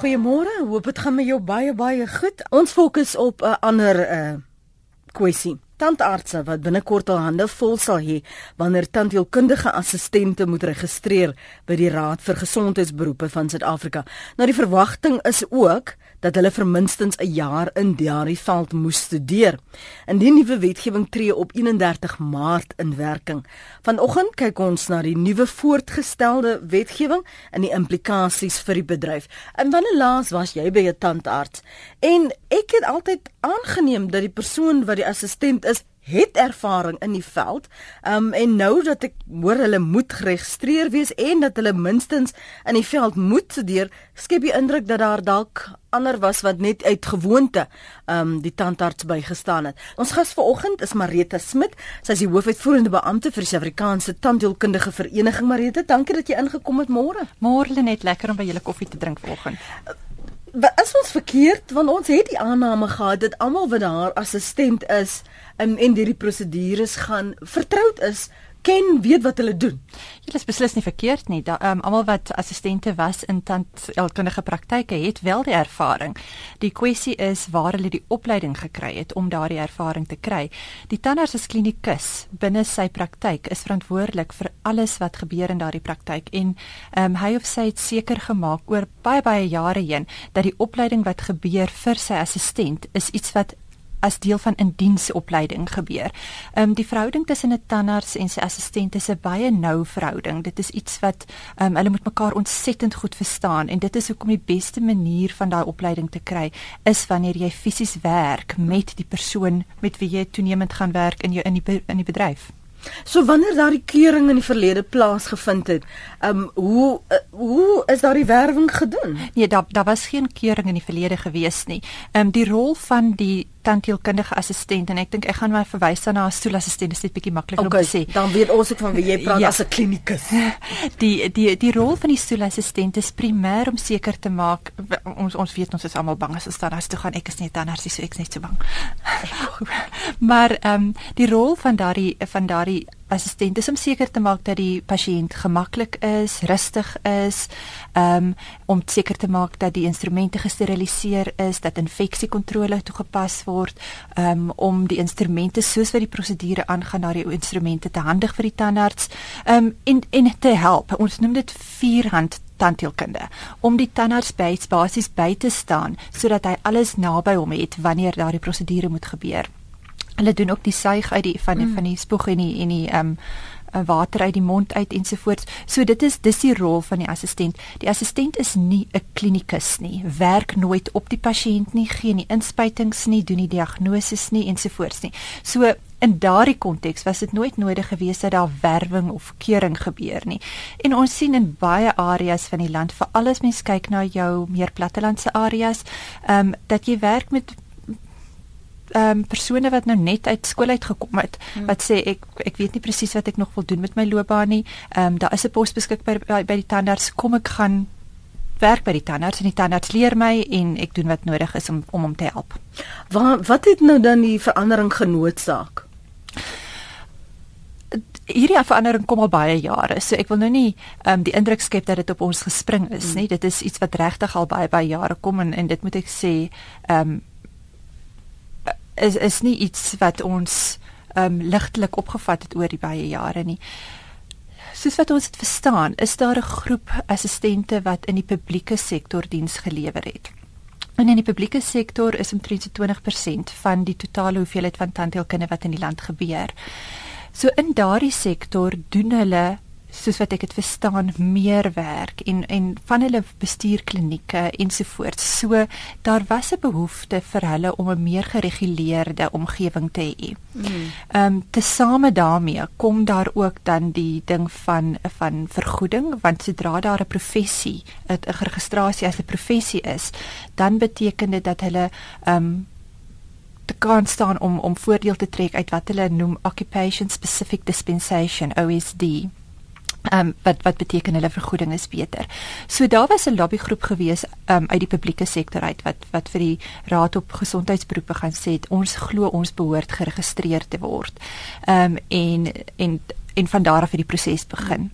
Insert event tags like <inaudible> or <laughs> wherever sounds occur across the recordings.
Goeiemôre, hoop dit gaan met jou baie baie goed. Ons fokus op 'n ander uh kwessie. Tandartse wat binnekort al hande vol sal hê wanneer tandheelkundige assistente moet registreer by die Raad vir Gesondheidsberoepe van Suid-Afrika. Nou die verwagting is ook dat hulle vir minstens 'n jaar in daardie veld moes studeer. En die nuwe wetgewing tree op 31 Maart in werking. Vanoggend kyk ons na die nuwe voortgestelde wetgewing en die implikasies vir die bedryf. En wanneer laas was jy by 'n tandarts? En ek het altyd aangeneem dat die persoon wat die assistent is het ervaring in die veld. Um en nou dat ek hoor hulle moet geregistreer wees en dat hulle minstens in die veld moet studeer, skep die indruk dat daar dalk ander was wat net uit gewoonte um die tandarts bygestaan het. Ons gas vanoggend is Marita Smit. Sy is die hoofuitvoerende beampte vir die Suid-Afrikaanse Tandheelkundige Vereniging. Marita, dankie dat jy ingekom het môre. Môre net lekker om by julle koffie te drink vanoggend. Is ons verkeerd? Want ons het die aanname gehad dat almal wat haar assistent is um, en hierdie prosedures gaan vertroud is ken weet wat hulle doen. Jy is beslis nie verkeerd nie. Da um, almal wat assistente was in tandheelkundige praktyke het wel die ervaring. Die kwessie is waar hulle die opleiding gekry het om daardie ervaring te kry. Die tandarts as klinikus binne sy praktyk is verantwoordelik vir alles wat gebeur in daardie praktyk en um, hy of sy het seker gemaak oor baie baie jare heen dat die opleiding wat gebeur vir sy assistent is iets wat as deel van 'n diensopleiding gebeur. Ehm um, die verhouding tussen 'n tandarts en sy assistent is 'n baie nou verhouding. Dit is iets wat ehm um, hulle moet mekaar ontsettend goed verstaan en dit is hoekom die beste manier van daai opleiding te kry is wanneer jy fisies werk met die persoon met wie jy toenemend gaan werk in jou in die in die bedryf. So wanneer daardie keuring in die verlede plaasgevind het, ehm um, hoe uh, hoe is daardie werwing gedoen? Nee, daar daar was geen keuring in die verlede gewees nie. Ehm um, die rol van die tandheelkundige assistent en ek dink ek gaan maar verwys na 'n stoelassistent, is bietjie makliker okay, om te sê. Dan weet ons ook van wie jy praat ja. as 'n klinikus. <laughs> Die die die rol van die stoelassistent is primêr om seker te maak ons ons weet ons is almal bang as ons dan as toe gaan ek is nie 'n tandarts so ek is net so bang. <laughs> maar ehm um, die rol van daardie van daardie assistent is om seker te maak dat die pasiënt gemaklik is, rustig is, um, om seker te maak dat die instrumente gesteriliseer is, dat infeksiekontrole toegepas word, um, om die instrumente soos wat die prosedure aangaan na die instrumente te handig vir die tandarts, um, en en te help. Ons noem dit vierhand tandheelkunde om die tandarts basies by te staan sodat hy alles naby hom het wanneer daardie prosedure moet gebeur hulle doen ook die suig uit die van die, mm. van die spoeg en die en die ehm um, water uit die mond uit ensovoorts. So dit is dis die rol van die assistent. Die assistent is nie 'n klinikus nie. Werk nooit op die pasiënt nie, gee nie inspuitings nie, doen nie diagnoses nie ensovoorts nie. So in daardie konteks was dit nooit nodig geweest dat daar werwing of keuring gebeur nie. En ons sien in baie areas van die land, veral as mens kyk na jou meer plattelandse areas, ehm um, dat jy werk met ehm um, persone wat nou net uit skool uit gekom het hmm. wat sê ek ek weet nie presies wat ek nog wil doen met my loopbaan nie. Ehm um, daar is 'n pos beskikbaar by, by die tandarts. Kom ek gaan werk by die tandarts en die tandarts leer my en ek doen wat nodig is om om hom te help. Wat wat het nou dan die verandering genootsaak? Hierdie verandering kom al baie jare. So ek wil nou nie um, die indruk skep dat dit op ons gespring is hmm. nie. Dit is iets wat regtig al baie baie jare kom en en dit moet ek sê ehm um, is is nie iets wat ons um, ligtelik opgevat het oor die baie jare nie. Soos wat ons dit verstaan, is daar 'n groep assistente wat in die publieke sektor diens gelewer het. En in die publieke sektor is omtrent 20% van die totale hoeveelheid van tandheelkunde wat in die land gebeur. So in daardie sektor doen hulle soos wat ek dit verstaan meer werk en en van hulle bestuur klinieke ensovoorts. So daar was 'n behoefte vir hulle om 'n meer gereguleerde omgewing te hê. Hmm. Ehm mm. um, tesame daarmee kom daar ook dan die ding van van vergoeding want sodra daar 'n professie 'n registrasie as 'n professie is, dan beteken dit dat hulle ehm um, te kan staan om om voordeel te trek uit wat hulle noem occupation specific dispensation OSD. Ehm um, wat wat beteken hulle vergoeding is beter. So daar was 'n lobbygroep gewees um, uit die publieke sektor uit wat wat vir die Raad op Gesondheidsberoepe gaan sê ons glo ons behoort geregistreer te word. Ehm um, en en en van daar af het die proses begin.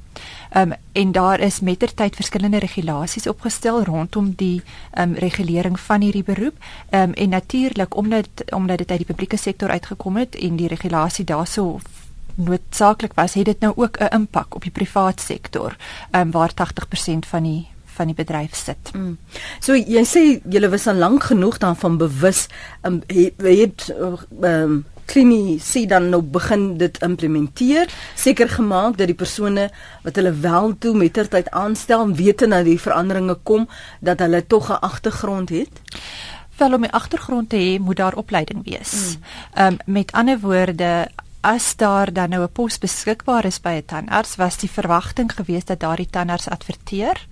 Ehm um, en daar is mettertyd verskillende regulasies opgestel rondom die ehm um, regulering van hierdie beroep. Ehm um, en natuurlik omdat omdat dit uit die publieke sektor uitgekom het en die regulasie daarso noodsaaklik was, het dit nou ook 'n impak op die privaat sektor, ehm um, waar 80% van die van die bedryf sit. Mm. So jy sê julle was al lank genoeg daarvan bewus, ehm um, het, het ehm um, Klini sê dan nou begin dit implementeer, seker gemaak dat die persone wat hulle wel toe mettertyd aanstel, weet nou die veranderinge kom dat hulle tog 'n agtergrond het. Wel om 'n agtergrond te hê, moet daar opleiding wees. Ehm mm. um, met ander woorde As daar dan nou 'n pos beskikbaar is by 'n tandarts, was die verwagting gewees dat daardie tandarts adverteer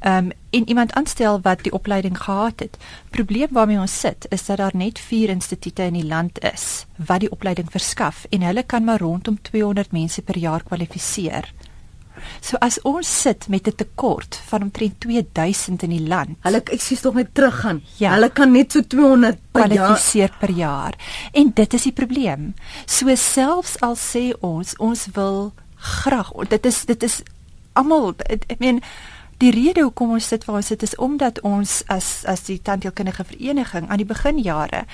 um, en iemand aanstel wat die opleiding gehad het. Probleem waarmee ons sit is dat daar net 4 instituie in die land is wat die opleiding verskaf en hulle kan maar rondom 200 mense per jaar kwalifiseer. So as ons sit met 'n tekort van omtrent 2000 in die land. Hulle ek sies tog net teruggaan. Ja. Hulle kan net so 200 kwalifiseer per jaar. En dit is die probleem. So selfs al sê ons ons wil graag dit is dit is almal ek meen Die rede hoekom ons sit waar ons sit is omdat ons as as die tandheelkundige vereniging aan die beginjare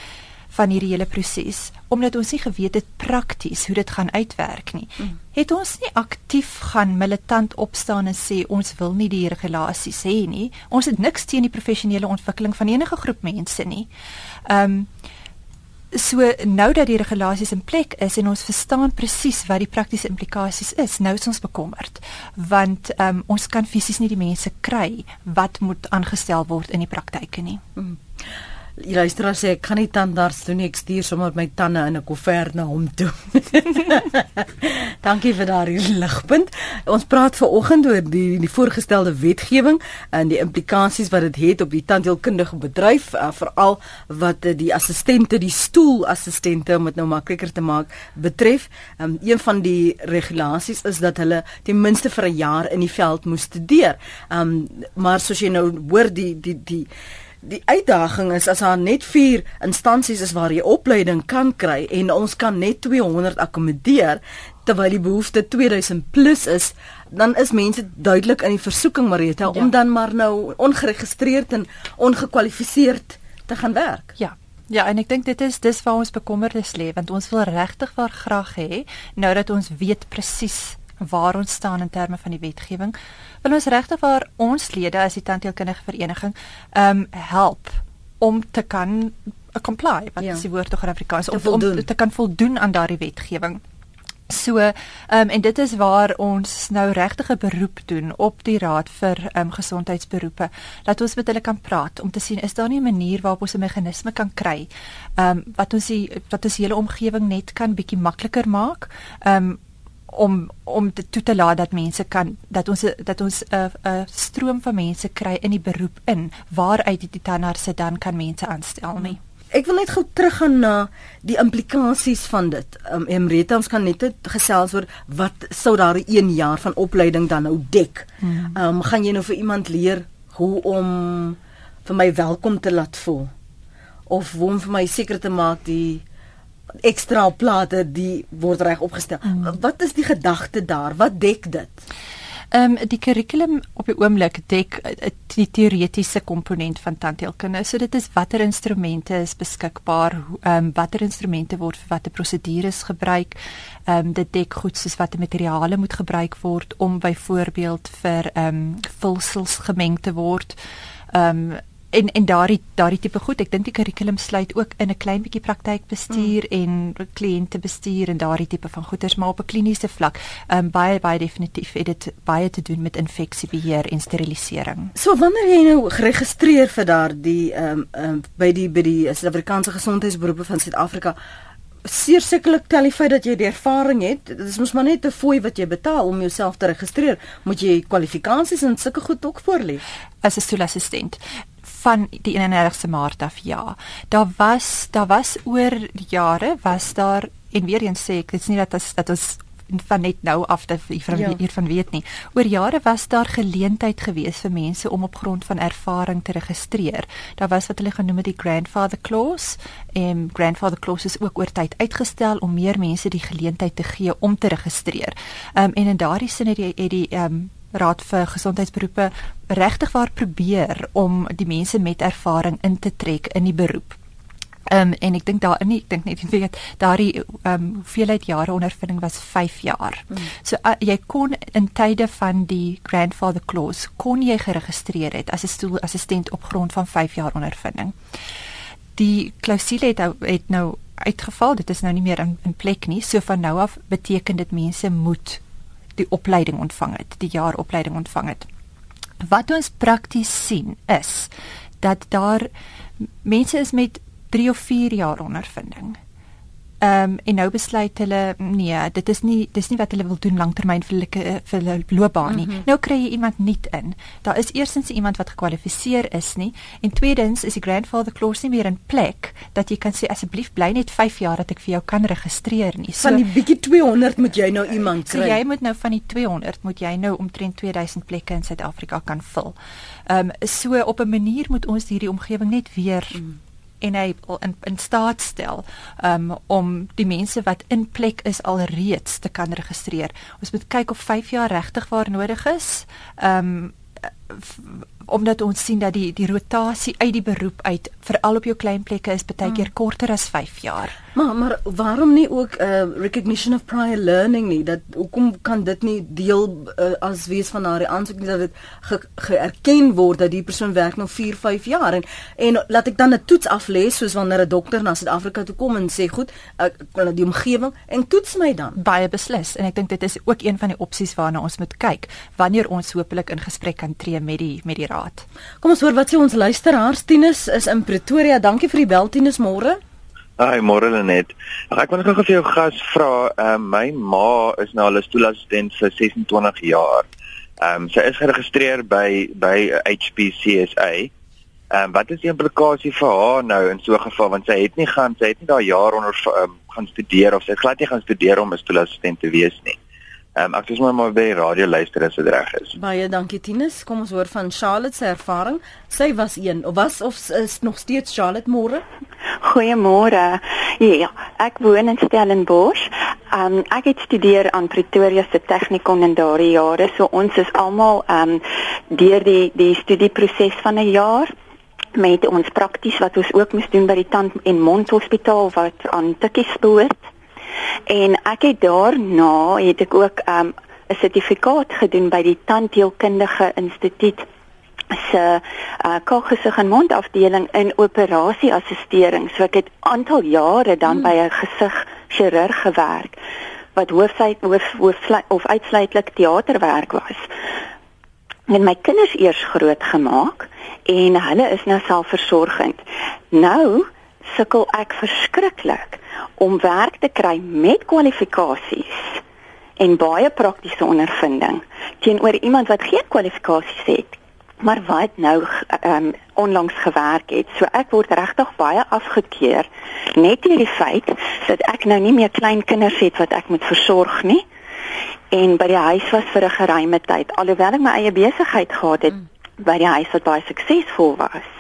van hierdie hele proses, omdat ons nie geweet het prakties hoe dit gaan uitwerk nie, mm. het ons nie aktief gaan militant opstaan en sê ons wil nie die regulasies hê nie. Ons het niks teen die professionele ontwikkeling van enige groep mense nie. Ehm um, So nou dat die regulasies in plek is en ons verstaan presies wat die praktiese implikasies is, nou is ons bekommerd want um, ons kan fisies nie die mense kry wat moet aangestel word in die praktyke nie. Mm. Die luisteraar sê ek kan nie tandarts doen nie, ek stuur sommer my tande in 'n koevert na hom toe. <laughs> Dankie vir daardie ligpunt. Ons praat ver oggend oor die die voorgestelde wetgewing en die implikasies wat dit het op die tandheelkundige bedryf, uh, veral wat uh, die assistente, die stoelassistente om dit nou makliker te maak betref. Um, een van die regulasies is dat hulle ten minste vir 'n jaar in die veld moet studeer. Um, maar soos jy nou hoor die die die die uitdaging is as daar net 4 instansies is waar jy opleiding kan kry en ons kan net 200 akkommodeer terwyl die behoefte 2000 plus is dan is mense duidelik in die versoeking Marita ja. om dan maar nou ongeregistreerd en ongekwalifiseerd te gaan werk. Ja. Ja, en ek dink dit is dis waar ons bekommernis lê want ons wil regtig waar graag hê nou dat ons weet presies waar ons staan in terme van die wetgewing, wil ons regtig vir ons lede as die tandheelkundige vereniging ehm um, help om te kan comply, wat ja. is die woord tog in Afrikaans om, om te kan voldoen aan daardie wetgewing. So, ehm um, en dit is waar ons nou regtig 'n beroep doen op die Raad vir ehm um, Gesondheidsberoepe dat ons met hulle kan praat om te sien is daar nie 'n manier waarop ons 'n meganisme kan kry ehm um, wat ons die wat ons hele omgewing net kan bietjie makliker maak. Ehm um, om om te toe te laat dat mense kan dat ons dat ons 'n uh, 'n uh, stroom van mense kry in die beroep in waaruit die tandartse dan kan mense aanstel nie. Ek wil net gou teruggaan na die implikasies van dit. Um, Emreta ons kan net gesels oor wat sou daar 'n 1 jaar van opleiding dan nou dek. Hmm. Ehm um, gaan jy nou vir iemand leer hoe om vir my welkom te laat voel of hoe om vir my seker te maak die ekstra plate die word reg opgestel. Mm. Wat is die gedagte daar? Wat dek dit? Ehm um, die kurrikulum op die oomblik dek uh, die teoretiese komponent van tandheelkunde. So dit is watter instrumente is beskikbaar, ehm um, watter instrumente word vir watter prosedures gebruik. Ehm um, dit dek goed soos watter materiale moet gebruik word om byvoorbeeld vir ehm um, vulsels gemeng te word. Ehm um, en en daardie daardie tipe goed ek dink die kurrikulum sluit ook in 'n klein bietjie praktykbestuur mm. en kliëntebestuur en daardie tipe van goeders maar op 'n kliniese vlak um, baie baie definitief het dit baie te doen met infeksiebeheer en sterilisering. So wanneer jy nou geregistreer vir daardie ehm um, um, by die by die Suid-Afrikaanse Gesondheidsberoepe van Suid-Afrika seer sekerlik tel die feit dat jy die ervaring het. Dit is mos maar net 'n fooi wat jy betaal om jouself te registreer. Moet jy kwalifikasies en sulke goed ook voorlê as 'n stoelassistent van die 31ste Maart af ja. Daar was daar was oor die jare was daar en weer eens sê ek dit's nie dat as, dat ons van net nou af dat hiervan ja. hiervan weet nie. Oor jare was daar geleentheid gewees vir mense om op grond van ervaring te registreer. Daar was wat hulle genoem het die grandfather clause en grandfather clause is ook oor tyd uitgestel om meer mense die geleentheid te gee om te registreer. Ehm um, en in daardie sin het die het die ehm um, raad vir gesondheidsberoepe regtig waar probeer om die mense met ervaring in te trek in die beroep. Ehm um, en ek dink daar nie ek dink net <laughs> weet daardie ehm um, hoeveelheid jare ondervinding was 5 jaar. Mm. So uh, jy kon in tye van die grandfather clause kon jy geregistreer het as 'n stoelassistent op grond van 5 jaar ondervinding. Die klousule het, het nou uitgeval. Dit is nou nie meer in, in plek nie. So van nou af beteken dit mense moet die opleiding ontvang het, die jaar opleiding ontvang het. Wat ons prakties sien is dat daar mense is met 3 of 4 jaar ondervinding. Ehm um, en nou besluit hulle nee, dit is nie dis nie wat hulle wil doen lanktermyn vir hulle vir hulle loopbaan nie. Mm -hmm. Nou kry jy iemand nuut in. Daar is eerstens iemand wat gekwalifiseer is nie en tweedens is die grandfather clause nie meer in plek dat jy kan sê asseblief bly net 5 jaar dat ek vir jou kan registreer nie. So, van die bietjie 200 moet jy nou iemand kry. So jy moet nou van die 200 moet jy nou omtrent 2000 plekke in Suid-Afrika kan vul. Ehm um, so op 'n manier moet ons hierdie omgewing net weer mm enable in in staat stel um, om die mense wat in plek is alreeds te kan registreer. Ons moet kyk of 5 jaar regtig waar nodig is. Ehm um, omdat ons sien dat die die rotasie uit die beroep uit veral op jou klein plekke is baie keer mm. korter as 5 jaar. Maar maar waarom nie ook 'n uh, recognition of prior learning nie? Dat hoekom kan dit nie deel uh, as wees van haar aansoek nie dat dit geerken ge word dat die persoon werk nog 4, 5 jaar en en laat ek dan 'n toets aflê soos wanneer 'n dokter na Suid-Afrika toe kom en sê goed, ek wil die omgewing en toets my dan. Baie beslis en ek dink dit is ook een van die opsies waarna ons moet kyk wanneer ons hopelik in gesprek kan tree met die met die raad. Kom ons hoor wat sê ons luisteraars Tinus is in Pretoria. Dankie vir die bel Tinus môre. Hi, môre Lenet. Ek wil net gou vir jou gas vra, uh, my ma is nou al 'n stoelassistent vir 26 jaar. Ehm um, sy is geregistreer by by HPCSA. Ehm um, wat is die implikasie vir haar nou in so 'n geval want sy het nie gaan sy het nie daai jaar onder um, gaan studeer of sy het glad nie gaan studeer om 'n stoelassistent te wees nie. Ehm um, ek sê maar maar by radio luister as dit reg is. Baie dankie Tinus. Kom ons hoor van Charlotte se ervaring. Sy was een of was of is nog steeds Charlotte môre? Goeiemôre. Ja, ek woon in Stellenbosch. Ehm um, ek het studeer aan Pretoria se Technikon in daardie jare. So ons is almal ehm um, deur die die studieproses van 'n jaar met ons prakties wat ons ook moes doen by die tand en mondhospitaal wat aan Tikkies behoort. En ek het daarna het ek ook 'n um, sertifikaat gedoen by die Tandheelkundige Instituut se uh, kaalgesig en mondafdeling in operasieassistering. So ek het aantal jare dan hmm. by 'n gesigchirurg gewerk wat hoofsyd hoof, hoof of uitsluitlik teaterwerk was. Met my kinders eers groot gemaak en hulle is nou selfversorgend. Nou sukkel ek verskriklik om werk te kry met kwalifikasies en baie praktiese ondervinding teenoor iemand wat geen kwalifikasies het maar wat nou um, onlangs gewerk het. So ek word regtig baie afgekeur net deur die feit dat ek nou nie meer klein kinders het wat ek moet versorg nie en by die huis was vir 'n geruime tyd alhoewel ek my eie besigheid gehad het mm. By die huis wat baie suksesvol was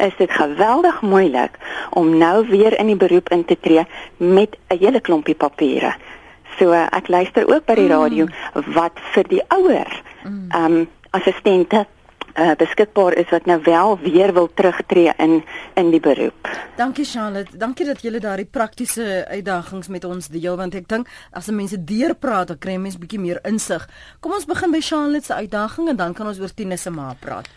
is dit geweldig moeilik om nou weer in die beroep in te tree met 'n hele klompie papiere. So ek luister ook by die mm. radio wat vir die ouer mm. ehm um, assistente uh, beskikbaar is wat nou wel weer wil terugtreë in in die beroep. Dankie Charlotte, dankie dat jy daardie praktiese uitdagings met ons deel want ek dink as mense deurpraat dan kry mense bietjie meer insig. Kom ons begin by Charlotte se uitdaging en dan kan ons oor Tinus se ma praat.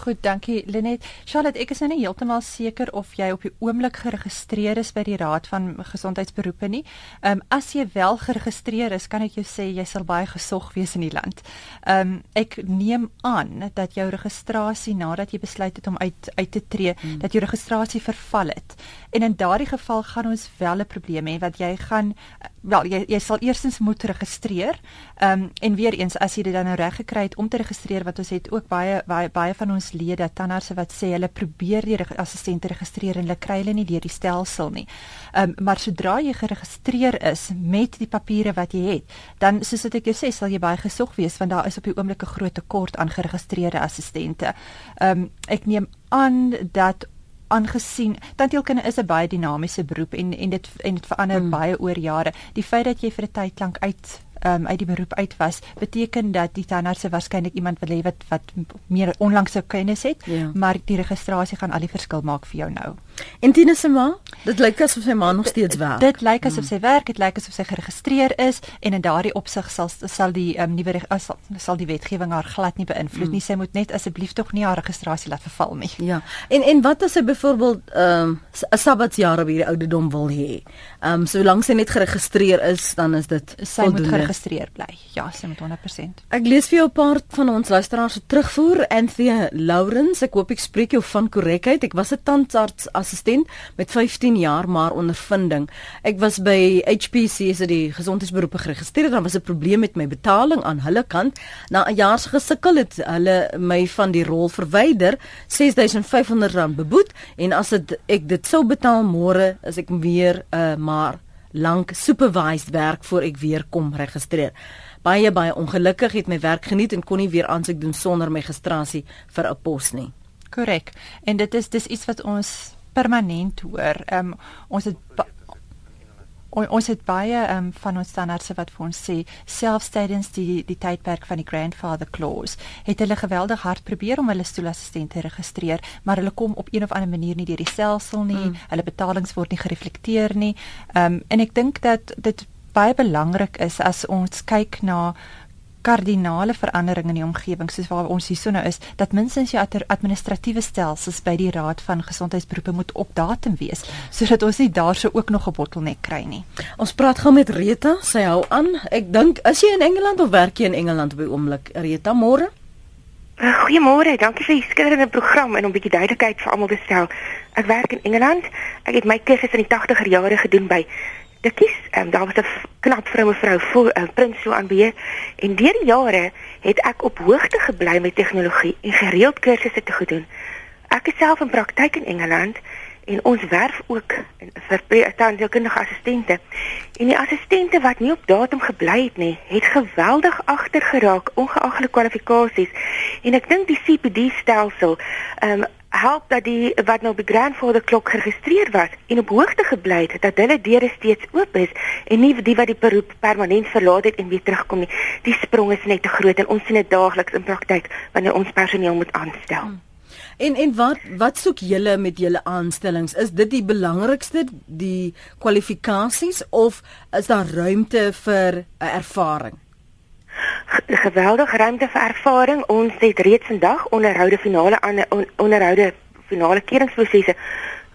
Goed, dankie Lenet. Charlotte, ek is nou nie heeltemal seker of jy op die oomblik geregistreer is by die Raad van Gesondheidsberoepe nie. Ehm um, as jy wel geregistreer is, kan ek jou sê jy sal baie gesog wees in die land. Ehm um, ek neem aan dat jou registrasie nadat jy besluit het om uit uit te tree, hmm. dat jou registrasie verval het. En in daardie geval gaan ons wel 'n probleem hê wat jy gaan wel jy jy sal eerstens moet registreer. Ehm um, en weer eens as jy dit dan nou reg gekry het om te registreer wat ons het ook baie baie baie van ons lede tandartse wat sê hulle probeer die assistente registreer en hulle kry hulle nie deur die stelsel nie. Ehm um, maar sodra jy geregistreer is met die papiere wat jy het, dan soos wat ek jou sê, sal jy baie gesog wees want daar is op die oomblik 'n groot tekort aan geregistreerde assistente. Ehm um, ek neem aan dat aangesien tandheelkunde is 'n baie dinamiese beroep en en dit en dit verander hmm. baie oor jare. Die feit dat jy vir 'n tyd lank uit um, uit die beroep uit was, beteken dat die tandarts waarskynlik iemand wil hê wat wat meer onlangse kennis het, ja. maar die registrasie gaan al die verskil maak vir jou nou. En Tina se ma, dit lyk asof sy ma nog steeds werk. Dit lyk asof sy werk, dit lyk asof sy geregistreer is en in daardie opsig sal sal die um, nuwe sal, sal die wetgewing haar glad nie beïnvloed mm. nie. Sy moet net asseblief tog nie haar registrasie laat verval nie. Ja. En en wat as sy byvoorbeeld ehm, 'n um, sabbatsjaar op hierdie ouderdom wil hê? Ehm um, solank sy net geregistreer is, dan is dit sy voldoende. moet geregistreer bly. Ja, sy moet 100%. Ek lees vir jou 'n paar van ons luisteraars se terugvoer. Anthea Lawrence, ek hoop ek spreek jou van korrekheid. Ek was 'n tandarts assistent met 15 jaar maar ondervinding. Ek was by HPC as die gesondheidsberoepe geregistreer daar was 'n probleem met my betaling aan hulle kant. Na 'n jaar se gesukkel het hulle my van die rol verwyder, R6500 beboet en as dit ek dit sou betaal môre is ek weer 'n uh, maar lank supervised werk voor ek weer kom registreer. Baie baie ongelukkig het my werk geniet en kon nie weer aansoek doen sonder my registrasie vir 'n pos nie. Korrek. En dit is dis iets wat ons permanent hoor. Ehm um, ons het on, ons het baie ehm um, van ons standaardse wat vir ons sê selfs tydens die die tydperk van die grandfather clause het hulle geweldig hard probeer om hulle stoelassistente te registreer, maar hulle kom op een of ander manier nie deur die stelsel nie. Mm. Hulle betalings word nie gereflekteer nie. Ehm um, en ek dink dat dit baie belangrik is as ons kyk na kardinale verandering in die omgewing soos waar ons hierso nou is dat minstens jou administratiewe stelsels by die raad van gesondheidsberoepe moet op datum wees sodat ons nie daarso ook nog 'n bottelnek kry nie. Ons praat gou met Rita, sy hou aan. Ek dink is jy in Engeland of werk jy in Engeland op die oomblik? Rita, môre? Uh, Goeiemôre, dankie vir die skitterende program en om 'n bietjie duidelikheid vir almal te stel. Ek werk in Engeland. Ek het my kursus in die 80er jare gedoen by dikkies. Ehm um, daar was 'n knap vrou mevrou voor uh, Prins so aan beheer en deur die jare het ek op hoogte gebly met tegnologie en gereeld kursusse te gedoen. Ek is self in praktyk in Engeland en ons werf ook vir tandheelkundige assistente. En die assistente wat nie op datum gebly het nie, het geweldig agter geraak ongeag hulle kwalifikasies. En ek dink die CPD stelsel ehm um, help dat die wat nou by grandfather klok geregistreer was en op hoogte gebly het dat hulle deure steeds oop is en nie die wat die beroep permanent verlaat het en weer terugkom nie. Die sprong is net te groot en ons sien dit daagliks in praktyk wanneer ons personeel moet aanstel. Hmm. En en wat wat soek julle met julle aanstellings? Is dit die belangrikste die kwalifikasies of is daar ruimte vir 'n ervaring? Geweldige ruimte vir ervaring. Ons het reeds vandag onderhoude finale aan on, onderhoude finale keringprosesse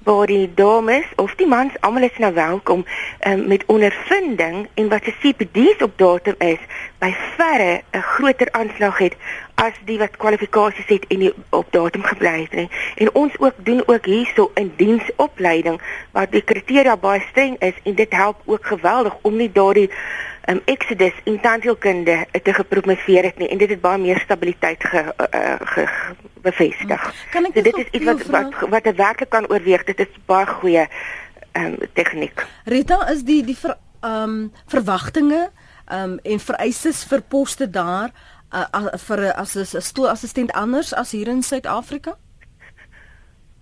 waar die dames of die mans almal is nou welkom um, met ondervinding en wat se CPD's op datum is by verre 'n groter aanslag het as die wat kwalifikasies het en nie op datum gebly het nie. En ons ook doen ook hierso in diensopleiding waar die kriteria baie streng is en dit help ook geweldig om nie daardie um, Exodus in tandheelkunde te gepromoveer het nie en dit het baie meer stabiliteit ge, uh, ge, ge bevestig. Kan ek so dit is iets wat wat wat werklik kan oorweeg. Dit is baie goeie ehm um, tegniek. Rita is die die ver, um, verwagtinge um, en vereistes vir poste daar uh, vir as 'n stoelassistent anders as hier in Suid-Afrika?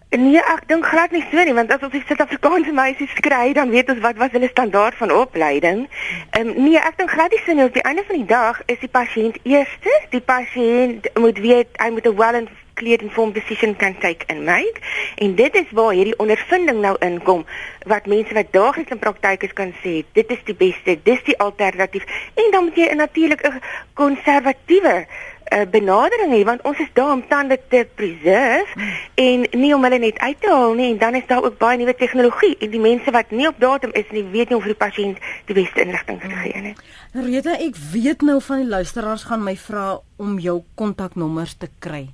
Nee, ek dink glad nie so nie, want as ons Suid-Afrikaanse meisies kry, dan weet ons wat was hulle standaard van opleiding. Ehm um, nee, ek dink glad nie so nie. Op die einde van die dag is die pasiënt eerste. Die pasiënt moet weet hy moet 'n well clear informed decision kan take and make. En dit is waar hierdie ondervinding nou inkom wat mense wat daagliks in praktyk is kan sê, dit is die beste, dis die alternatief. En dan moet jy natuurlik 'n konservatiewe uh, benadering hê want ons is daar om tande te preserve hmm. en nie om hulle net uit te haal nie en dan is daar ook baie nuwe tegnologie en die mense wat nie op datum is nie weet nie of die pasiënt die beste inligting kan gee nie. Rita, ek weet nou van die luisteraars gaan my vra om jou kontaknommers te kry.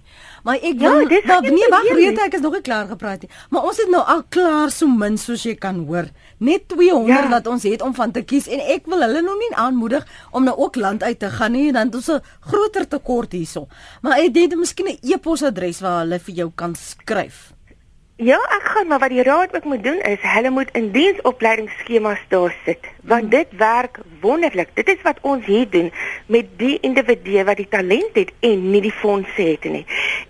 Maar ek Ja, wil dis maar nee, wag, Rita, ek is nog nie klaar gepraat nie. Maar ons het nou al klaar so min soos jy kan hoor. Net 200 Ja. wat ons het om van te kies en ek wil hulle nog nie aanmoedig om nou ook land uit te gaan nie, dan het ons 'n groter tekort hierso. Maar ek het miskien 'n e-posadres waar hulle vir jou kan skryf. Ja, ek gaan, maar wat die raad ook moet doen is hulle moet in diensopleidingsskemas daar sit, want dit werk wonderlik. Dit is wat ons hier doen met die individue wat die talent het en nie die fondse het nie.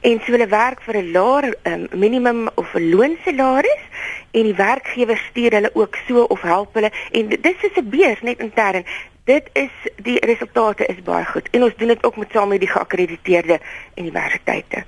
En so hulle werk vir 'n laer um, minimum of 'n loonsalaris en die werkgewer stuur hulle ook so of help hulle en dis is 'n beurs net intern. Dit is die resultate is baie goed en ons doen dit ook met saam met die geakkrediteerde universiteite.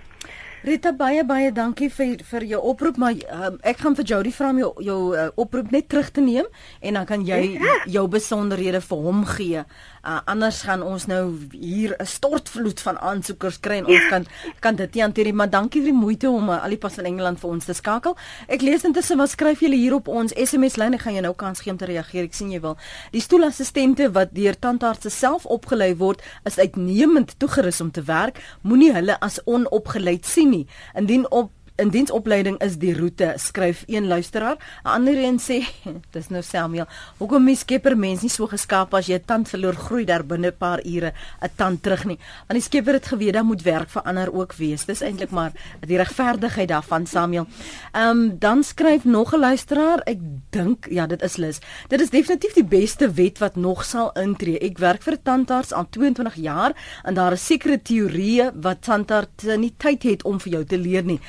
Rita baie baie dankie vir vir jou oproep maar um, ek gaan vir Jody vra om jou jou uh, oproep net terug te neem en dan kan jy jou besonderhede vir hom gee. Uh, anders gaan ons nou hier 'n stortvloed van aansoekers kry en ons kan kan dit nie hanteer nie maar dankie vir die moeite om uh, al die pas in Engeland vir ons te skakel. Ek lees intussen wat skryf julle hier op ons SMS lyn. Ek gaan jou nou kans gee om te reageer. Ek sien jy wil. Die stoelassistente wat deur tandartse self opgelei word, is uitnemend toegerus om te werk. Moenie hulle as onopgeleid sien nie. Indien op in diensopleiding is die roete, skryf een luisteraar. 'n Ander een sê, <laughs> dis nou Samuel, hoekom mens skepper mens nie so geskaap as jy 'n tand verloor groei daar binne 'n paar ure 'n tand terug nie. Want die skepper het geweet dat moet werk vir ander ook wees. Dis eintlik maar die regverdigheid daarvan Samuel. Um, dan skryf nog 'n luisteraar, ek dink ja, dit is Lis. Dit is definitief die beste wet wat nog sal intree. Ek werk vir 'n tandarts al 22 jaar en daar is sekere teorieë wat tandarts nie tyd het om vir jou te leer nie.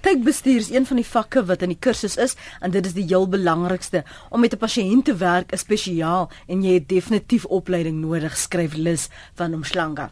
Praktykbestuur is een van die vakke wat in die kursus is en dit is die heel belangrikste. Om met 'n pasiënt te werk is spesiaal en jy het definitief opleiding nodig, skryf Lis van Umhlanga.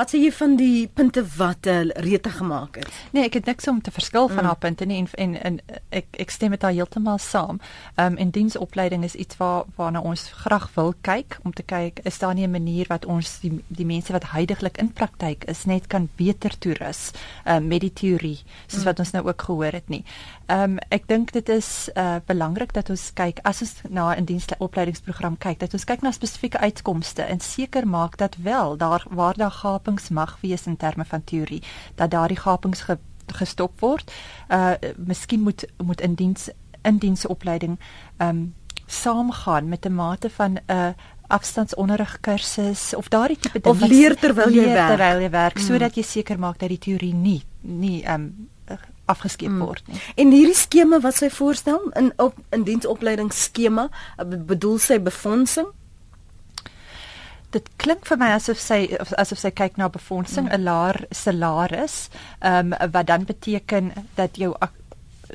Wat sê jy van die punte wat uh, Rita gemaak het? Nee, ek het niks om te verskil van Mm. haar punte nie en en, en ek ek stem met haar heeltemal saam. Ehm um, en diensopleiding is iets waar waarna ons graag wil kyk om te kyk is daar nie 'n manier wat ons die die mense wat heidaglik in praktyk is net kan beter toerus um, met die teorie soos wat ons nou ook gehoor het nie. Ehm um, ek dink dit is uh belangrik dat ons kyk as ons na 'n diensopleidingsprogram kyk dat ons kyk na spesifieke uitkomste en seker maak dat wel daar waar daar gapings mag wees in terme van teorie dat daardie gapings ge, gestop word. Uh miskien moet moet in diens in diensopleiding ehm um, saamgaan met 'n mate van 'n uh, afstandsonderrig kursus of daardie tipe ding Of leer terwyl jy leer werk. terwyl jy werk Mm. sodat jy seker maak dat die teorie nie nie ehm um, afgeskeep Mm. word nie. En hierdie skema wat sy voorstel in op in diensopleidingsskema, uh, bedoel sy befondsing? Dit klink vir my asof sy of- asof sy kyk na befondsing, 'n laer salaris, ehm um, wat dan beteken dat jou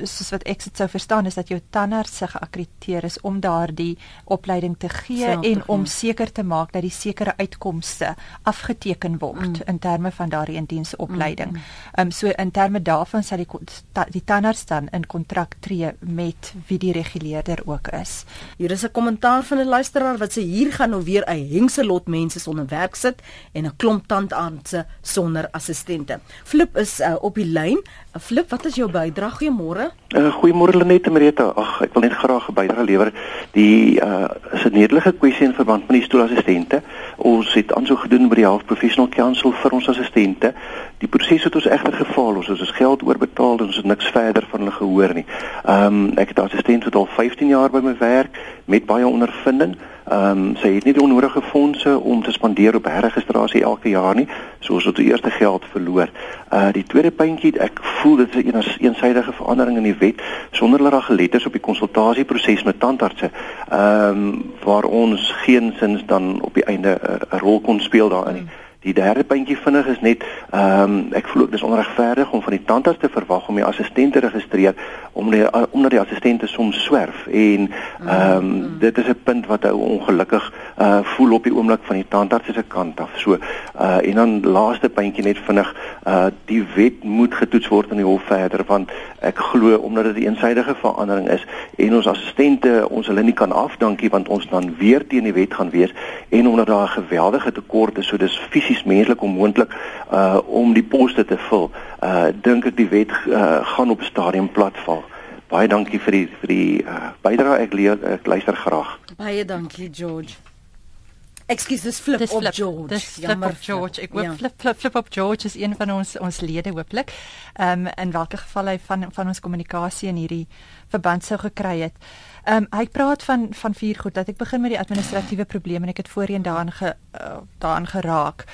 soos wat ek dit sou verstaan is dat jou tandarts se geakkrediteer is om daardie opleiding te gee Self te en om seker te maak dat die sekere uitkomste afgeteken word Mm. in terme van daardie indiensopleiding. Ehm um, so in terme daarvan sal die ta- die tandarts dan in kontrak tree met wie die reguleerder ook is. Hier is 'n kommentaar van 'n luisteraar wat sê hier gaan nou weer 'n hengselot mense sonder werk sit en 'n klomp tandartse sonder assistente. Flip is uh, op die lyn. Flip, wat is jou bydrae? Goeiemôre. Uh, Goeiemôre Lenet en Marita. Ag, ek wil net graag 'n bydrae lewer. Die uh is 'n nedelike kwessie in verband met die stoelassistente. Ons het aansoek gedoen by die Health Professional Council vir ons assistente. Die proses het ons egter gefaal. Ons het ons geld oorbetaal en ons het niks verder van hulle gehoor nie. Ehm um, ek het 'n assistent wat al 15 jaar by my werk met baie ondervinding. Ehm um, sy het nie die onnodige fondse om te spandeer op herregistrasie elke jaar nie, so ons het die eerste geld verloor. Uh die tweede puntjie, ek voel dit is 'n eens, eensydige verandering in die wet sonder dat daar gelet is op die konsultasieproses met tandartse. Ehm um, waar ons geensins dan op die einde 'n rol kon speel daarin nie. Die derde puntjie vinnig is net ehm um, ek voel ook dis onregverdig om van die tandarts te verwag om die assistent te registreer om die, uh, omdat die assistente soms swerf en ehm um, dit is 'n punt wat ou ongelukkig uh voel op die oomblik van die tandarts se kant af. So uh en dan laaste puntjie net vinnig uh die wet moet getoets word in die hof verder want ek glo omdat dit 'n eensydige verandering is en ons assistente ons hulle nie kan afdankie want ons dan weer teen die wet gaan wees en omdat daar 'n geweldige tekort is so dis fisies menslik onmoontlik uh om die poste te vul. Uh dink ek die wet uh, gaan op 'n stadium platval. Baie dankie vir die vir die uh, bydrae ek leer ek luister graag. Baie dankie, George. Ekskuus, dis flip, dis flip op George. Dis flip Jammer, op George. Ek hoop ja. flip flip flip op George is een van ons ons lede hooplik. Ehm um, in watter geval hy van van ons kommunikasie in hierdie verband sou gekry het. Ehm um, hy praat van van vier goed dat ek begin met die administratiewe probleme en ek het voorheen daaraan ge, uh, daaraan geraak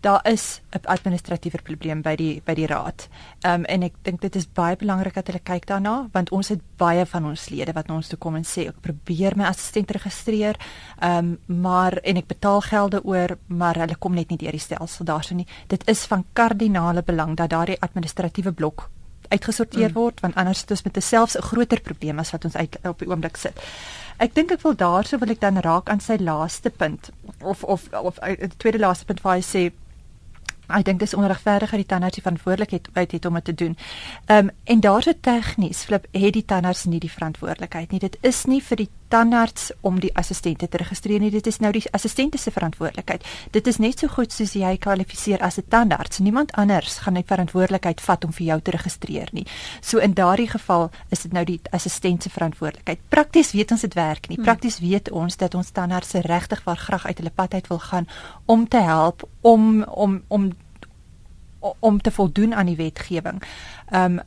daar is 'n administratiewe probleem by die by die raad. Ehm um, en ek dink dit is baie belangrik dat hulle kyk daarna want ons het baie van ons lede wat na ons toe kom en sê ek probeer my assistent registreer. Ehm um, maar en ek betaal gelde oor, maar hulle kom net nie deur die stelsel daarso nie. Dit is van kardinale belang dat daardie administratiewe blok uitgesorteer mm. word want anders het ons met selfs 'n groter probleem as wat ons uit op die oomblik sit. Ek dink ek wil daarso wil ek dan raak aan sy laaste punt of of of die eh, tweede laaste punt waar hy sê Ek dink dis onregverdig dat die tandarts die verantwoordelikheid uit het om dit te doen. Ehm um, en daar's 'n tegnies flip het die tandarts nie die verantwoordelikheid nie. Dit is nie vir die tandarts om die assistente te registreer nie. Dit is nou die assistente se verantwoordelikheid. Dit is net so goed soos jy kwalifiseer as 'n tandarts. Niemand anders gaan die verantwoordelikheid vat om vir jou te registreer nie. So in daardie geval is dit nou die assistent se verantwoordelikheid. Prakties weet ons dit werk nie. Hmm. Prakties weet ons dat ons tandarts regtig waar graag uit hulle pad uit wil gaan om te help om om om om te voldoen aan die wetgewing. Ehm um,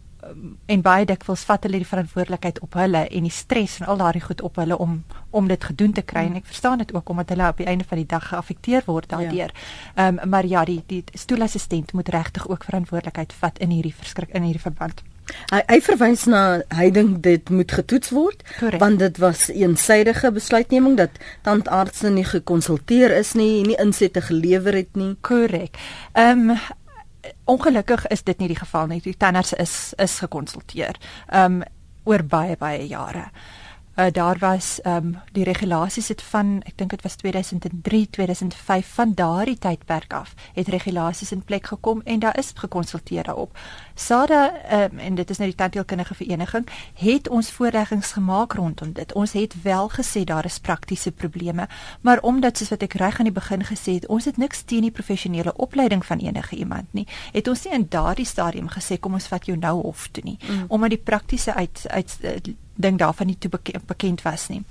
en baie dikwels vat hulle die verantwoordelikheid op hulle en die stres en al daardie goed op hulle om om dit gedoen te kry en ek verstaan dit ook omdat hulle op die einde van die dag geaffekteer word ja. daardeur. Ehm ja. um, maar ja, die die stoelassistent moet regtig ook verantwoordelikheid vat in hierdie verskrik in hierdie verband. Hy hy verwys na hy dink dit moet getoets word Correct. want dit was eensydige besluitneming dat tandartse nie gekonsulteer is nie, nie insette gelewer het nie. Korrek. Ehm um, ongelukkig is dit nie die geval nie. Die tanners is is gekonsulteer. Ehm um, oor baie baie jare uh, daar was ehm um, die regulasies het van ek dink dit was 2003 2005 van daardie tydperk af het regulasies in plek gekom en daar is gekonsulteer daarop. SADA um, en dit is nou die tandheelkundige vereniging het ons voorleggings gemaak rondom dit. Ons het wel gesê daar is praktiese probleme, maar omdat soos wat ek reg aan die begin gesê het, ons het niks teen die professionele opleiding van enige iemand nie. Het ons nie in daardie stadium gesê kom ons vat jou nou hof toe nie, mm. omdat die praktiese uit uit ding daarvan nie toe bekend, bekend was nie.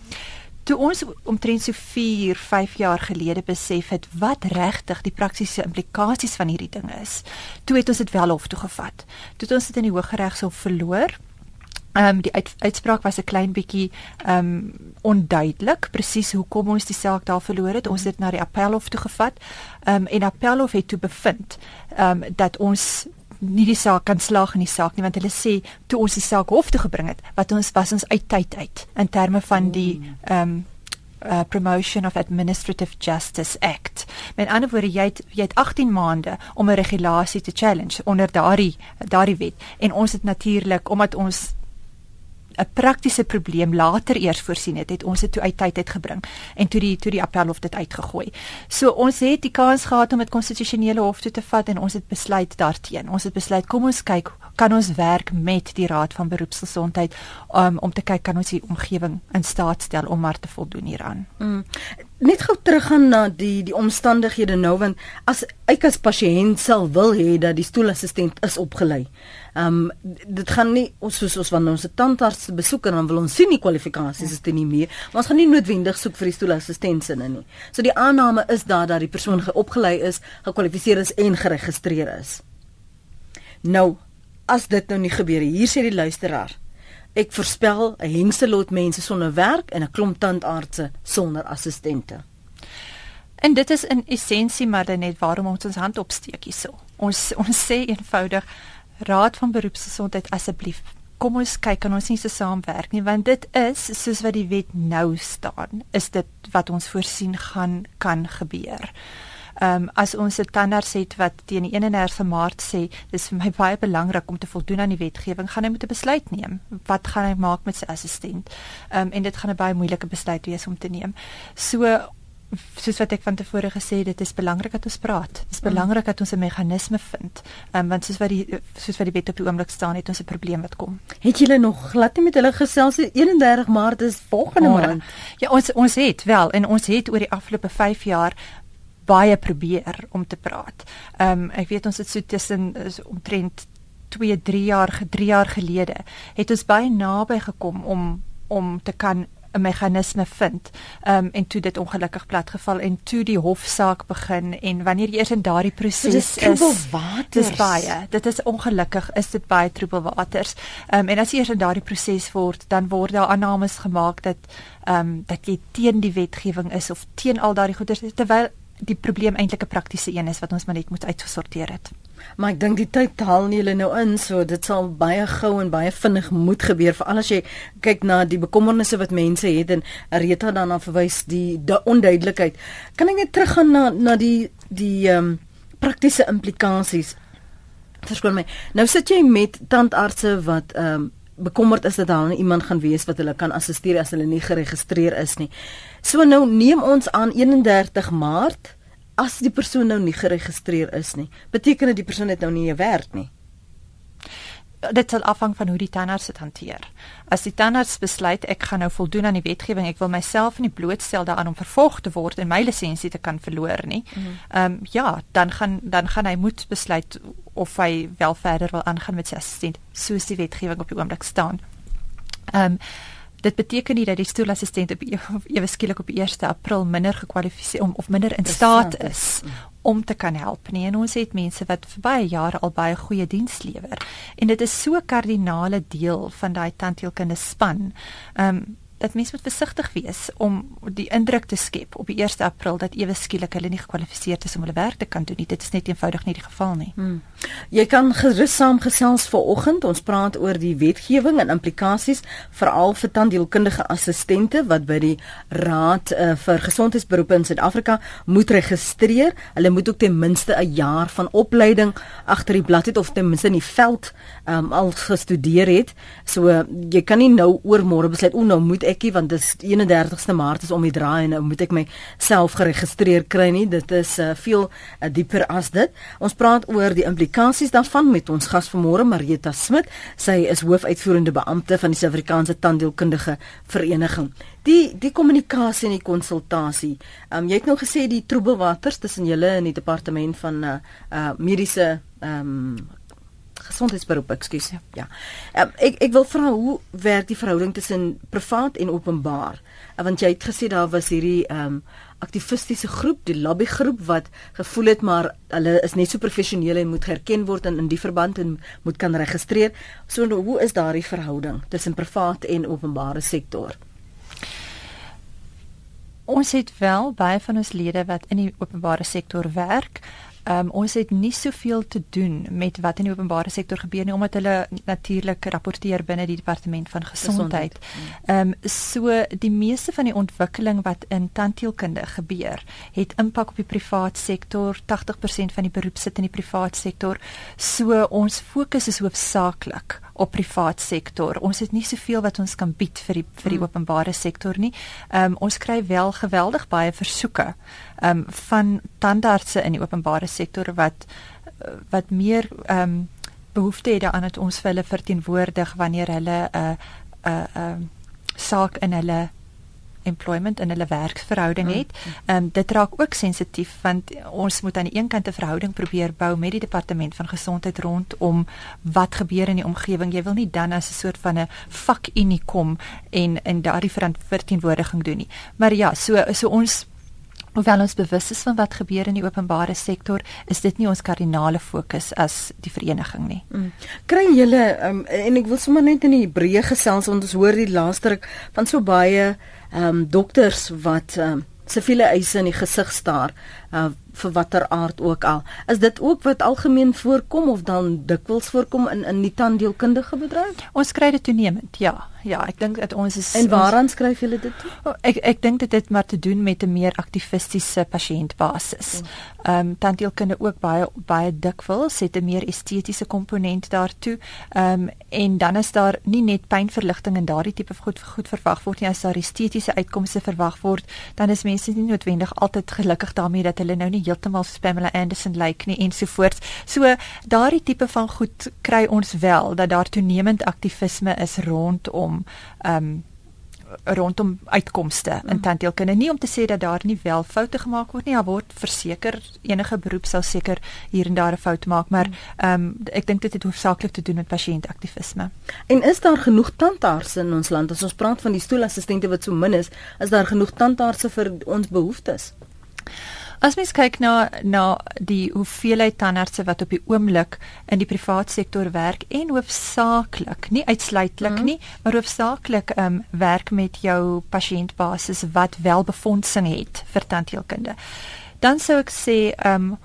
Toe ons omtrent so 4, 5 jaar gelede besef het wat regtig die praktiese implikasies van hierdie ding is, toe het ons dit wel hof toe gevat. Toe het ons dit in die Hooggeregshof verloor. Ehm um, die uit, uitspraak was 'n klein bietjie ehm um, onduidelik presies hoekom ons die saak daar verloor het. Ons het na die Appelhof toe gevat. Ehm um, en Appelhof het toe bevind ehm um, dat ons nie die saak kan slaag in die saak nie want hulle sê toe ons die saak hof toe gebring het wat ons was ons uit tyd uit in terme van die ehm um, uh, promotion of administrative justice act. Met ander woorde jy het, jy het 18 maande om 'n regulasie te challenge onder daardie daardie wet en ons het natuurlik omdat ons 'n praktiese probleem later eers voorsien het, het ons dit toe uit tyd uitgebring en toe die toe die appelhof dit uitgegooi. So ons het die kans gehad om dit konstitusionele hof toe te vat en ons het besluit daarteenoor. Ons het besluit kom ons kyk kan ons werk met die raad van beroepsgesondheid um, om te kyk kan ons die omgewing in staat stel om maar te voldoen hieraan. Mm. Net gou teruggaan na die die omstandighede nou want as ek as pasiënt sal wil hê dat die stoelassistent is opgelei. Ehm um, dit gaan nie ons soos ons wanneer ons 'n tandarts besoek en dan wil ons sien die kwalifikasies is dit nie meer. Maar ons gaan nie noodwendig soek vir die stoelassistente nie. So die aanname is daar dat die persoon geopgelei is, gekwalifiseer is en geregistreer is. Nou as dit nou nie gebeur hier sê die luisteraar ek voorspel 'n hengselot mense sonder werk en 'n klomp tandartse sonder assistente. En dit is in essensie maar net waarom ons ons hand opsteek hierso ons ons sê eenvoudig raad van beroepsgesondheid asseblief kom ons kyk kan ons nie se saamwerk nie want dit is soos wat die wet nou staan is dit wat ons voorsien gaan kan gebeur Ehm um, as ons 'n tandarts het wat teen die 31 Maart sê, dis vir my <laughs> baie belangrik om te voldoen aan die wetgewing, gaan hy moet 'n besluit neem. Wat gaan hy maak met sy assistent? Ehm um, en dit gaan 'n baie moeilike besluit wees om te neem. So soos wat ek van tevore gesê het, dit is belangrik dat ons praat. Dit is mm. belangrik dat ons 'n meganisme vind. Ehm um, want soos wat die soos wat die wet op die oomblik staan, het ons 'n probleem wat kom. Het julle nog glad nie met hulle gesels? 31 Maart is volgende maand. Ja, ons ons het wel en ons het oor die afgelope 5 jaar baie probeer om te praat. Ehm um, ek weet ons het so tussen omtrent 2, 3 jaar, 3 jaar gelede het ons baie naby gekom om om te kan 'n meganisme vind. Ehm um, en toe dit ongelukkig platgeval en toe die hofsaak begin en wanneer jy eers in daardie proses is, dis baie. Dit is ongelukkig is dit baie troebel waters. Ehm um, en as jy eers in daardie proses word, dan word daar aannames gemaak dat ehm um, dat jy teen die wetgewing is of teen al daardie goeders terwyl die probleem eintlik 'n praktiese een is wat ons maar net moet uitgesorteer het. Maar ek dink die tyd haal nie hulle nou in, so dit sal baie gou en baie vinnig moet gebeur vir al as jy kyk na die bekommernisse wat mense het en Rita dan verwys die die onduidelikheid. Kan ek net teruggaan na na die die ehm um, praktiese implikasies? Verskoon my. Nou sit jy met tandartse wat ehm um, bekommerd is dat nou iemand gaan wees wat hulle kan assisteer as hulle nie geregistreer is nie. So nou neem ons aan 31 Maart as die persoon nou nie geregistreer is nie, beteken dit die persoon het nou nie 'n werk nie. Dit sal afhang van hoe die tandarts dit hanteer. As die tandarts besluit ek gaan nou voldoen aan die wetgewing, ek wil myself nie blootstel daaraan om vervolg te word en my lisensie te kan verloor nie. Mhm. Ehm mm um, ja, dan gaan dan gaan hy moet besluit of hy wel verder wil aangaan met sy assistent soos die wetgewing op die oomblik staan. Ehm um, dit beteken nie dat die stoelassistent op ewe skielik op 1 April minder gekwalifiseer om of minder in staat is om te kan help nie. En ons het mense wat vir baie jare al baie goeie diens lewer. En dit is so kardinale deel van daai tandheelkunde span. Ehm um, dat mense moet versigtig wees om die indruk te skep op die 1 April dat ewe skielik hulle nie gekwalifiseer is om hulle werk te kan doen nie. Dit is net eenvoudig nie die geval nie. Hmm. Jy kan gerus saamgesels vanoggend. Ons praat oor die wetgewing en implikasies veral vir tandheelkundige assistente wat by die Raad uh, vir Gesondheidsberoepe in Suid-Afrika moet registreer. Hulle moet ook ten minste 'n jaar van opleiding agter die blad het of ten minste in die veld um, al gestudeer het. So uh, jy kan nie nou oor môre besluit o, nou moet ekie want dis 31ste Maart is om die draai en nou moet ek myself geregistreer kry nie. Dit is uh, veel uh, dieper as dit. Ons praat oor die implikasies daarvan met ons gas vanmôre Marieta Smit. Sy is hoofuitvoerende beampte van die Suid-Afrikaanse Tandheelkundige Vereniging. Die die kommunikasie en die konsultasie. Um, jy het nou gesê die troebelwaters tussen julle en die departement van uh, uh mediese ehm um, gesondheidsberoep, ekskuus. Ja. ja. Um, ek ek wil vra hoe werk die verhouding tussen privaat en openbaar? Uh, want jy het gesê daar was hierdie ehm um, aktivistiese groep, die lobbygroep wat gevoel het maar hulle is net so professioneel en moet herken word in in die verband en moet kan registreer. So nou, hoe is daardie verhouding tussen privaat en openbare sektor? Ons het wel baie van ons lede wat in die openbare sektor werk. Um, ons het nie soveel te doen met wat in die openbare sektor gebeur nie omdat hulle natuurlik rapporteer binne die departement van gesondheid. Ehm um, so die meeste van die ontwikkeling wat in tandheelkunde gebeur, het impak op die privaat sektor. 80% van die beroep sit in die privaat sektor. So ons fokus is hoofsaaklik op privaat sektor. Ons het nie soveel wat ons kan bied vir die vir die hmm. openbare sektor nie. Ehm um, ons kry wel geweldig baie versoeke ehm um, van tandartse in die openbare sektor wat wat meer ehm um, behoefte het aan dat ons vir hulle verteenwoordig wanneer hulle 'n uh, 'n uh, uh, saak in hulle employment in hulle werksverhouding mm, het. Ehm um, dit raak ook sensitief want ons moet aan die een kant 'n verhouding probeer bou met die departement van gesondheid rondom wat gebeur in die omgewing. Jy wil nie dan as 'n soort van 'n vakunie kom en en daardie verantwoordiging doen nie. Maar ja, so so ons Hoewel ons bewus is van wat gebeur in die openbare sektor, is dit nie ons kardinale fokus as die vereniging nie. Mm. Kry julle um, en ek wil sommer net in die breë gesels want ons hoor die laaste ruk van so baie ehm um, dokters wat ehm um, siviele eise in die gesig staar uh, vir watter aard ook al. Is dit ook wat algemeen voorkom of dan dikwels voorkom in in die tandheelkundige bedryf? Ons kry dit toenemend. Ja, ja, ek dink dat ons is En waaraan skryf julle dit toe? Oh, ek ek dink dit het maar te doen met 'n meer aktivistiese pasiëntbasis. Ehm um, tandheelkunde ook baie baie dikwels het 'n meer estetiese komponent daartoe. Ehm um, en dan is daar nie net pynverligting en daardie tipe goed goed verwag word nie as daar estetiese uitkomste verwag word, dan is mense nie noodwendig altyd gelukkig daarmee dat hulle nou nie heeltemal soos Pamela Anderson lyk nie ensovoorts. So daardie tipe van goed kry ons wel dat daar toenemend aktivisme is rondom ehm um, rondom uitkomste in tandheelkunde. Nie om te sê dat daar nie wel foute gemaak word nie daar word verseker enige beroep sal seker hier en daar 'n fout maak maar ehm um, ek dink dit het hoofsaaklik te doen met pasiëntaktivisme. En is daar genoeg tandartse in ons land? As ons praat van die stoelassistente wat so min is is daar genoeg tandartse vir ons behoeftes As mens kyk na na die hoeveelheid tandartse wat op die oomblik in die privaat sektor werk en hoofsaaklik, nie uitsluitlik mm. nie, maar hoofsaaklik ehm um, werk met jou pasiëntbasis wat wel befondsing het vir tandheelkunde. Dan sou ek sê ehm um,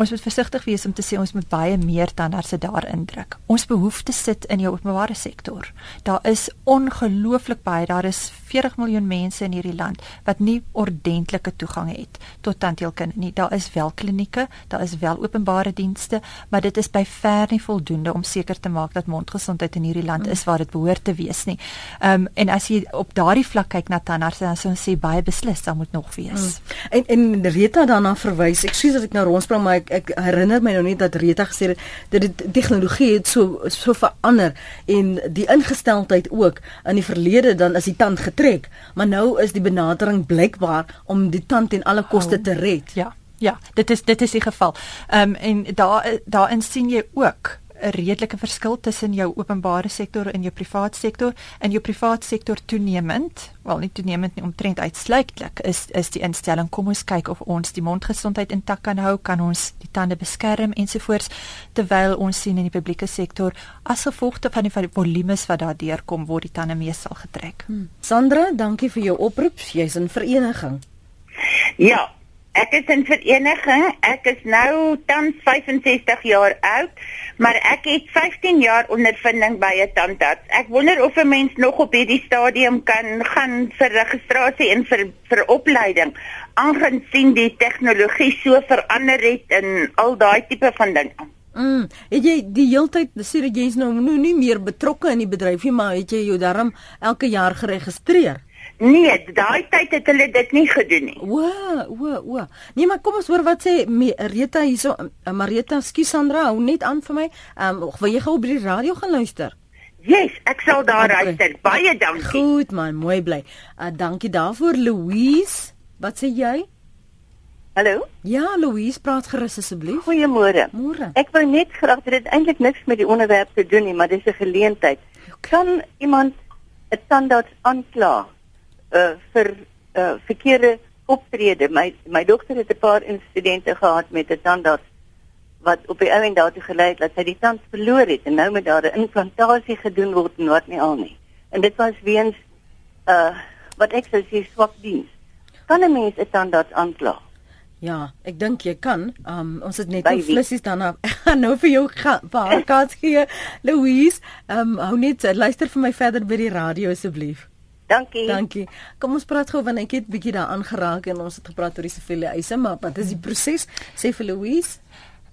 ons moet versigtig wees om te sê ons moet baie meer tandartse daar indruk. Ons behoefte sit in die openbare sektor. Daar is ongelooflik baie, daar is 40 miljoen mense in hierdie land wat nie ordentlike toegang het tot tandheelkunde nie. Daar is wel klinieke, daar is wel openbare dienste, maar dit is by ver nie voldoende om seker te maak dat mondgesondheid in hierdie land is waar dit behoort te wees nie. Ehm um, en as jy op daardie vlak kyk na tandartse, dan sou ons sê baie beslis daar moet nog wees. Mm. En en Rita daarna verwys. Ek sê dat ek nou rondspraak maar ek ek herinner my nou net dat Rita gesê het dat die tegnologie het so so verander en die ingesteldheid ook in die verlede dan as die tand getrek, maar nou is die benadering blykbaar om die tand en alle koste oh, te red. Ja. Ja, dit is dit is die geval. Ehm um, en daar daarin sien jy ook 'n redelike verskil tussen jou openbare sektor en jou privaat sektor. In jou privaat sektor toenemend, wel nie toenemend nie omtrent uitsluitlik is is die instelling kom ons kyk of ons die mondgesondheid intak kan hou, kan ons die tande beskerm ensovoorts terwyl ons sien in die publieke sektor as gevolg van die volumes wat daar deurkom word die tande meestal getrek. Hmm. Sandra, dankie vir jou oproep. Jy's in vereniging. Ja, Ek is in vereniging. Ek is nou tans 65 jaar oud, maar ek het 15 jaar ondervinding by 'n tandarts. Ek wonder of 'n mens nog op hierdie stadium kan gaan vir registrasie en vir vir opleiding, aangesien die tegnologie so verander het en al daai tipe van dinge. Mm, het jy die heeltyd sê dat jy's nou nou nie meer betrokke in die bedryf nie, maar het jy jou darm elke jaar geregistreer? Nee, daai tyd het hulle dit nie gedoen nie. O, o, o. Nee, maar kom ons hoor wat sê Marita hierso. Uh, Marita, skus Sandra, hou net aan vir my. Ehm um, wil jy gou op die radio gaan luister? Yes, ek sal daar okay. luister. Baie dankie. Goed man, mooi bly. Uh, dankie daarvoor Louise. Wat sê jy? Hallo? Ja, Louise, praat gerus asseblief. Goeiemôre. Môre. Ek wil net graag dit eintlik niks met die onderwerp te doen nie, maar dis 'n geleentheid. Kan iemand 'n tandarts aankla uh vir uh verkeerde optrede. My my dogter het 'n paar insidente gehad met 'n tandarts wat op die ouend daartoe gelei het dat sy die tand verloor het en nou met daar 'n implantasie gedoen word en wat nie al nie. En dit was weens uh wat ek sou sê swak diens. Kan 'n mens 'n tandarts aankla? Ja, ek dink jy kan. Um ons het net nou flissies dan <laughs> nou vir jou paar kans gee. Louise, um hou net luister vir my verder by die radio asseblief. Dankie. Dankie. Kom ons praat gou want ek het bietjie daaraan geraak en ons het gepraat oor die siviele eise, maar wat is die proses? Sê vir Louise.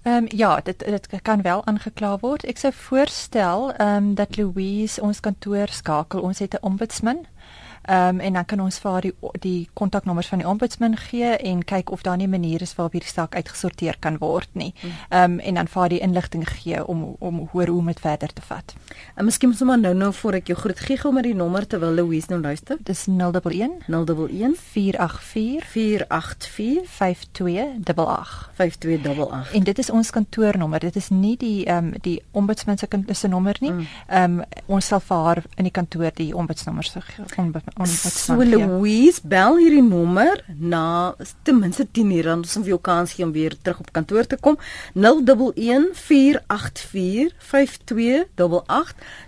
Ehm um, ja, dit dit kan wel aangekla word. Ek sou voorstel ehm um, dat Louise ons kantoor skakel. Ons het 'n ombudsman. Ehm um, en dan kan ons vir haar die die kontaknommers van die ombudsman gee en kyk of daar nie maniere is waarop hierdie saak uitgesorteer kan word nie. Hmm. Ehm um, en dan vir haar die inligting gee om om hoor hoe om dit verder te vat. En miskien sommer nou nou voor ek jou groet gee gou met die nommer terwyl Louise nou luister. Dis 011 011 484 484 5288 5288. En dit is ons kantoornommer. Dit is nie die ehm um, die ombudsman se nommer nie. Hmm. Ehm mm. um, ons sal vir haar in die kantoor die ombudsnommer se gee So Louise bel hierdie nommer na ten minste 10 uur dan ons vir jou kans gee om weer terug op kantoor te kom. 0114845288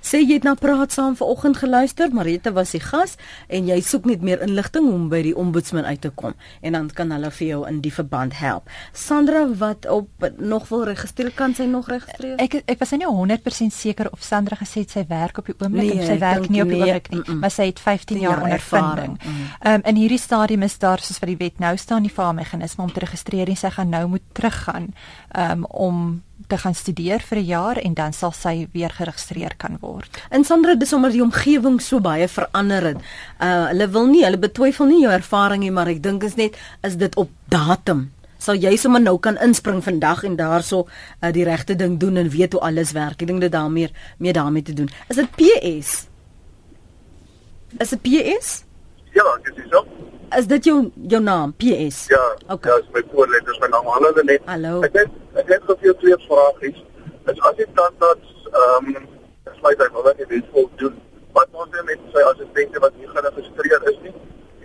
sê jy het na praat saam vanoggend geluister Marita was die gas en jy soek net meer inligting om by die ombudsman uit te kom en dan kan hulle vir jou in die verband help. Sandra wat op nog wil registreer kan sy nog registreer? Ek ek was nie 100% seker of Sandra gesê sy werk op die oomblik nee, of sy werk nie op die oomblik nie mm -mm. maar sy het 15 jaar jaar ondervinding. Mm. Ehm um, in hierdie stadium is daar soos wat die wet nou staan die faarmeganisme om te registreer en sy gaan nou moet teruggaan um, om te gaan studeer vir 'n jaar en dan sal sy weer geregistreer kan word. In Sandra dis omdat die omgewing so baie verander het. Uh hulle wil nie, hulle betwyfel nie jou ervaring nie, maar ek dink is net is dit op datum sal jy sommer nou kan inspring vandag en daarso uh, die regte ding doen en weet hoe alles werk. Ek dink dit daarmee meer daarmee te doen. Is dit PS? Is dit PS? Ja, ek is so. Is dit jou jou naam PS? Ja. Okay. Ja, is my voorletters my naam. Hallo net. Hallo. Ek het ek het gou vir twee vragies. Is as jy dan dat ehm um, sluit hy wel net dit vol doen. Wat ons doen met sy assistente wat nie geregistreer is nie.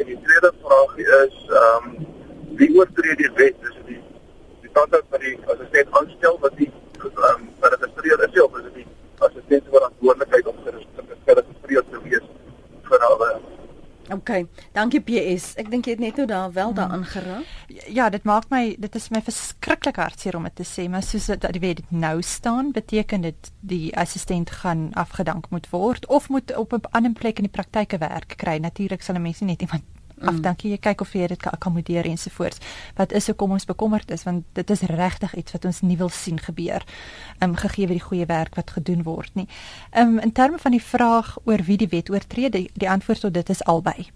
En die tweede vraag is ehm um, wie oortree die wet? Is dit die die tandarts wat die assistent aanstel wat die ehm um, geregistreer is of is dit die assistent se verantwoordelikheid om geregistreer te wees hulle? OK. Dankie PS. Ek dink jy het net nou daar wel daaraan geraak. Ja, dit maak my dit is my verskriklik hartseer om dit te sê, maar soos dit die wet nou staan, beteken dit die assistent gaan afgedank moet word of moet op 'n ander plek in die praktyke werk kry. Natuurlik sal 'n mens nie net iemand afdankie jy kyk of jy dit kan akkommodeer ensovoorts. Wat is hoekom ons bekommerd is want dit is regtig iets wat ons nie wil sien gebeur. Ehm um, gegee die goeie werk wat gedoen word nie. Ehm um, in terme van die vraag oor wie die wet oortree, die, die antwoord tot dit is albei.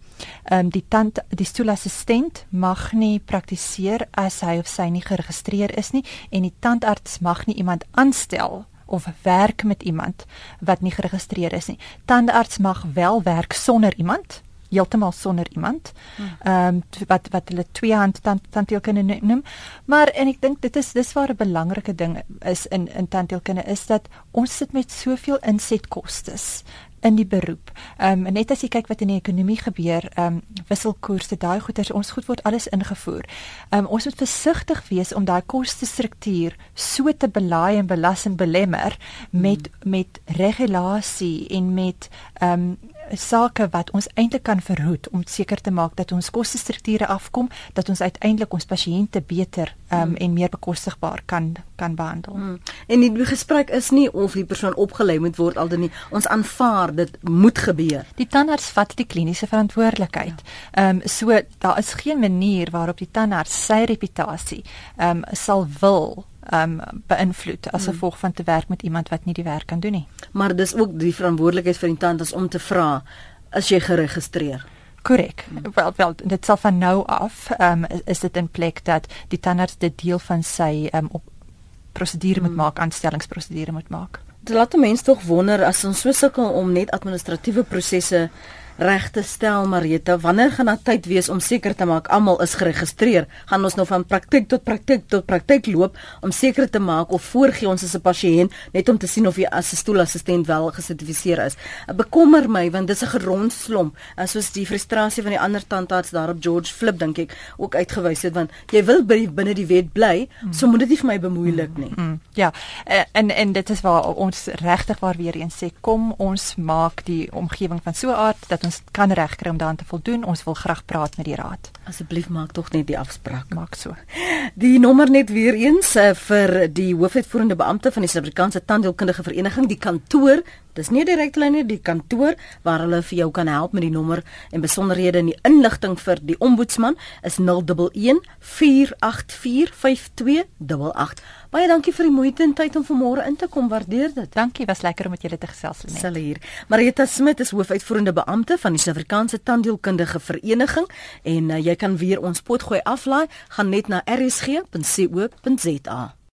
Ehm um, die tand die stoelassistent mag nie praktiseer as hy of sy nie geregistreer is nie en die tandarts mag nie iemand aanstel of werk met iemand wat nie geregistreer is nie. Tandarts mag wel werk sonder iemand heeltemal sonder iemand. Ehm um, wat wat hulle twee hand tand tandheelkunde noem. Maar en ek dink dit is dis waar 'n belangrike ding is in in tandheelkunde is dat ons sit met soveel insetkoste in die beroep. Ehm um, net as jy kyk wat in die ekonomie gebeur, ehm um, wisselkoerse, daai goeders, ons goed word alles ingevoer. Ehm um, ons moet versigtig wees om daai kostestruktuur so te belaai en belas en belemmer met hmm. met regulasie en met ehm um, sake wat ons eintlik kan verhoed om seker te maak dat ons kostestrukture afkom dat ons uiteindelik ons pasiënte beter um, hmm. en meer bekostigbaar kan kan behandel. Hmm. En die gesprek is nie of die persoon opgelei moet word al dan nie. Ons aanvaar dit moet gebeur. Die tandarts vat die kliniese verantwoordelikheid. Ehm um, so daar is geen manier waarop die tandarts sy reputasie ehm um, sal wil um beïnvloed as gevolg van te werk met iemand wat nie die werk kan doen nie. Maar dis ook die verantwoordelikheid vir die tandarts om te vra as jy geregistreer. Korrek. Hmm. Wel wel dit sal van nou af um is dit in plek dat die tandarts dit deel van sy um op prosedure hmm. moet maak, aanstellingsprosedure moet maak. Dit laat mense tog wonder as ons so sukkel om net administratiewe prosesse reg te stel Marita wanneer gaan dit tyd wees om seker te maak almal is geregistreer gaan ons nou van praktyk tot praktyk tot praktyk loop om seker te maak of voorgee ons as 'n pasiënt net om te sien of jy as 'n stoelassistent wel gesertifiseer is bekommer my want dis 'n gerondslomp soos die frustrasie van die ander tandarts daar op George Flip dink ek ook uitgewys het want jy wil binne die wet bly mm. so moet dit nie vir my bemoeilik nie mm. Mm. ja eh, en en dit is waar ons regtig waar weer eens sê kom ons maak die omgewing van so aard dat ons kan regkry om daaraan te voldoen. Ons wil graag praat met die raad. Asseblief maak tog net die afspraak. Maak so. Die nommer net weer eens uh, vir die hoofuitvoerende beampte van die Suid-Afrikaanse Tandheelkundige Vereniging, die kantoor. Dis nie direk lyn nie, die kantoor waar hulle vir jou kan help met die nommer en besonderhede en die inligting vir die ombudsman is 011 484 5288. Baie dankie vir die moeite en tyd om vanmôre in te kom. Waardeer dit. Dankie, was lekker om met julle te gesels net. Sal hier. Marita Smit is hoofuitvoerende beampte van die Suid-Afrikaanse Tandheelkundige Vereniging en uh, jy kan weer ons potgooi aflaai, gaan net na rsg.co.za.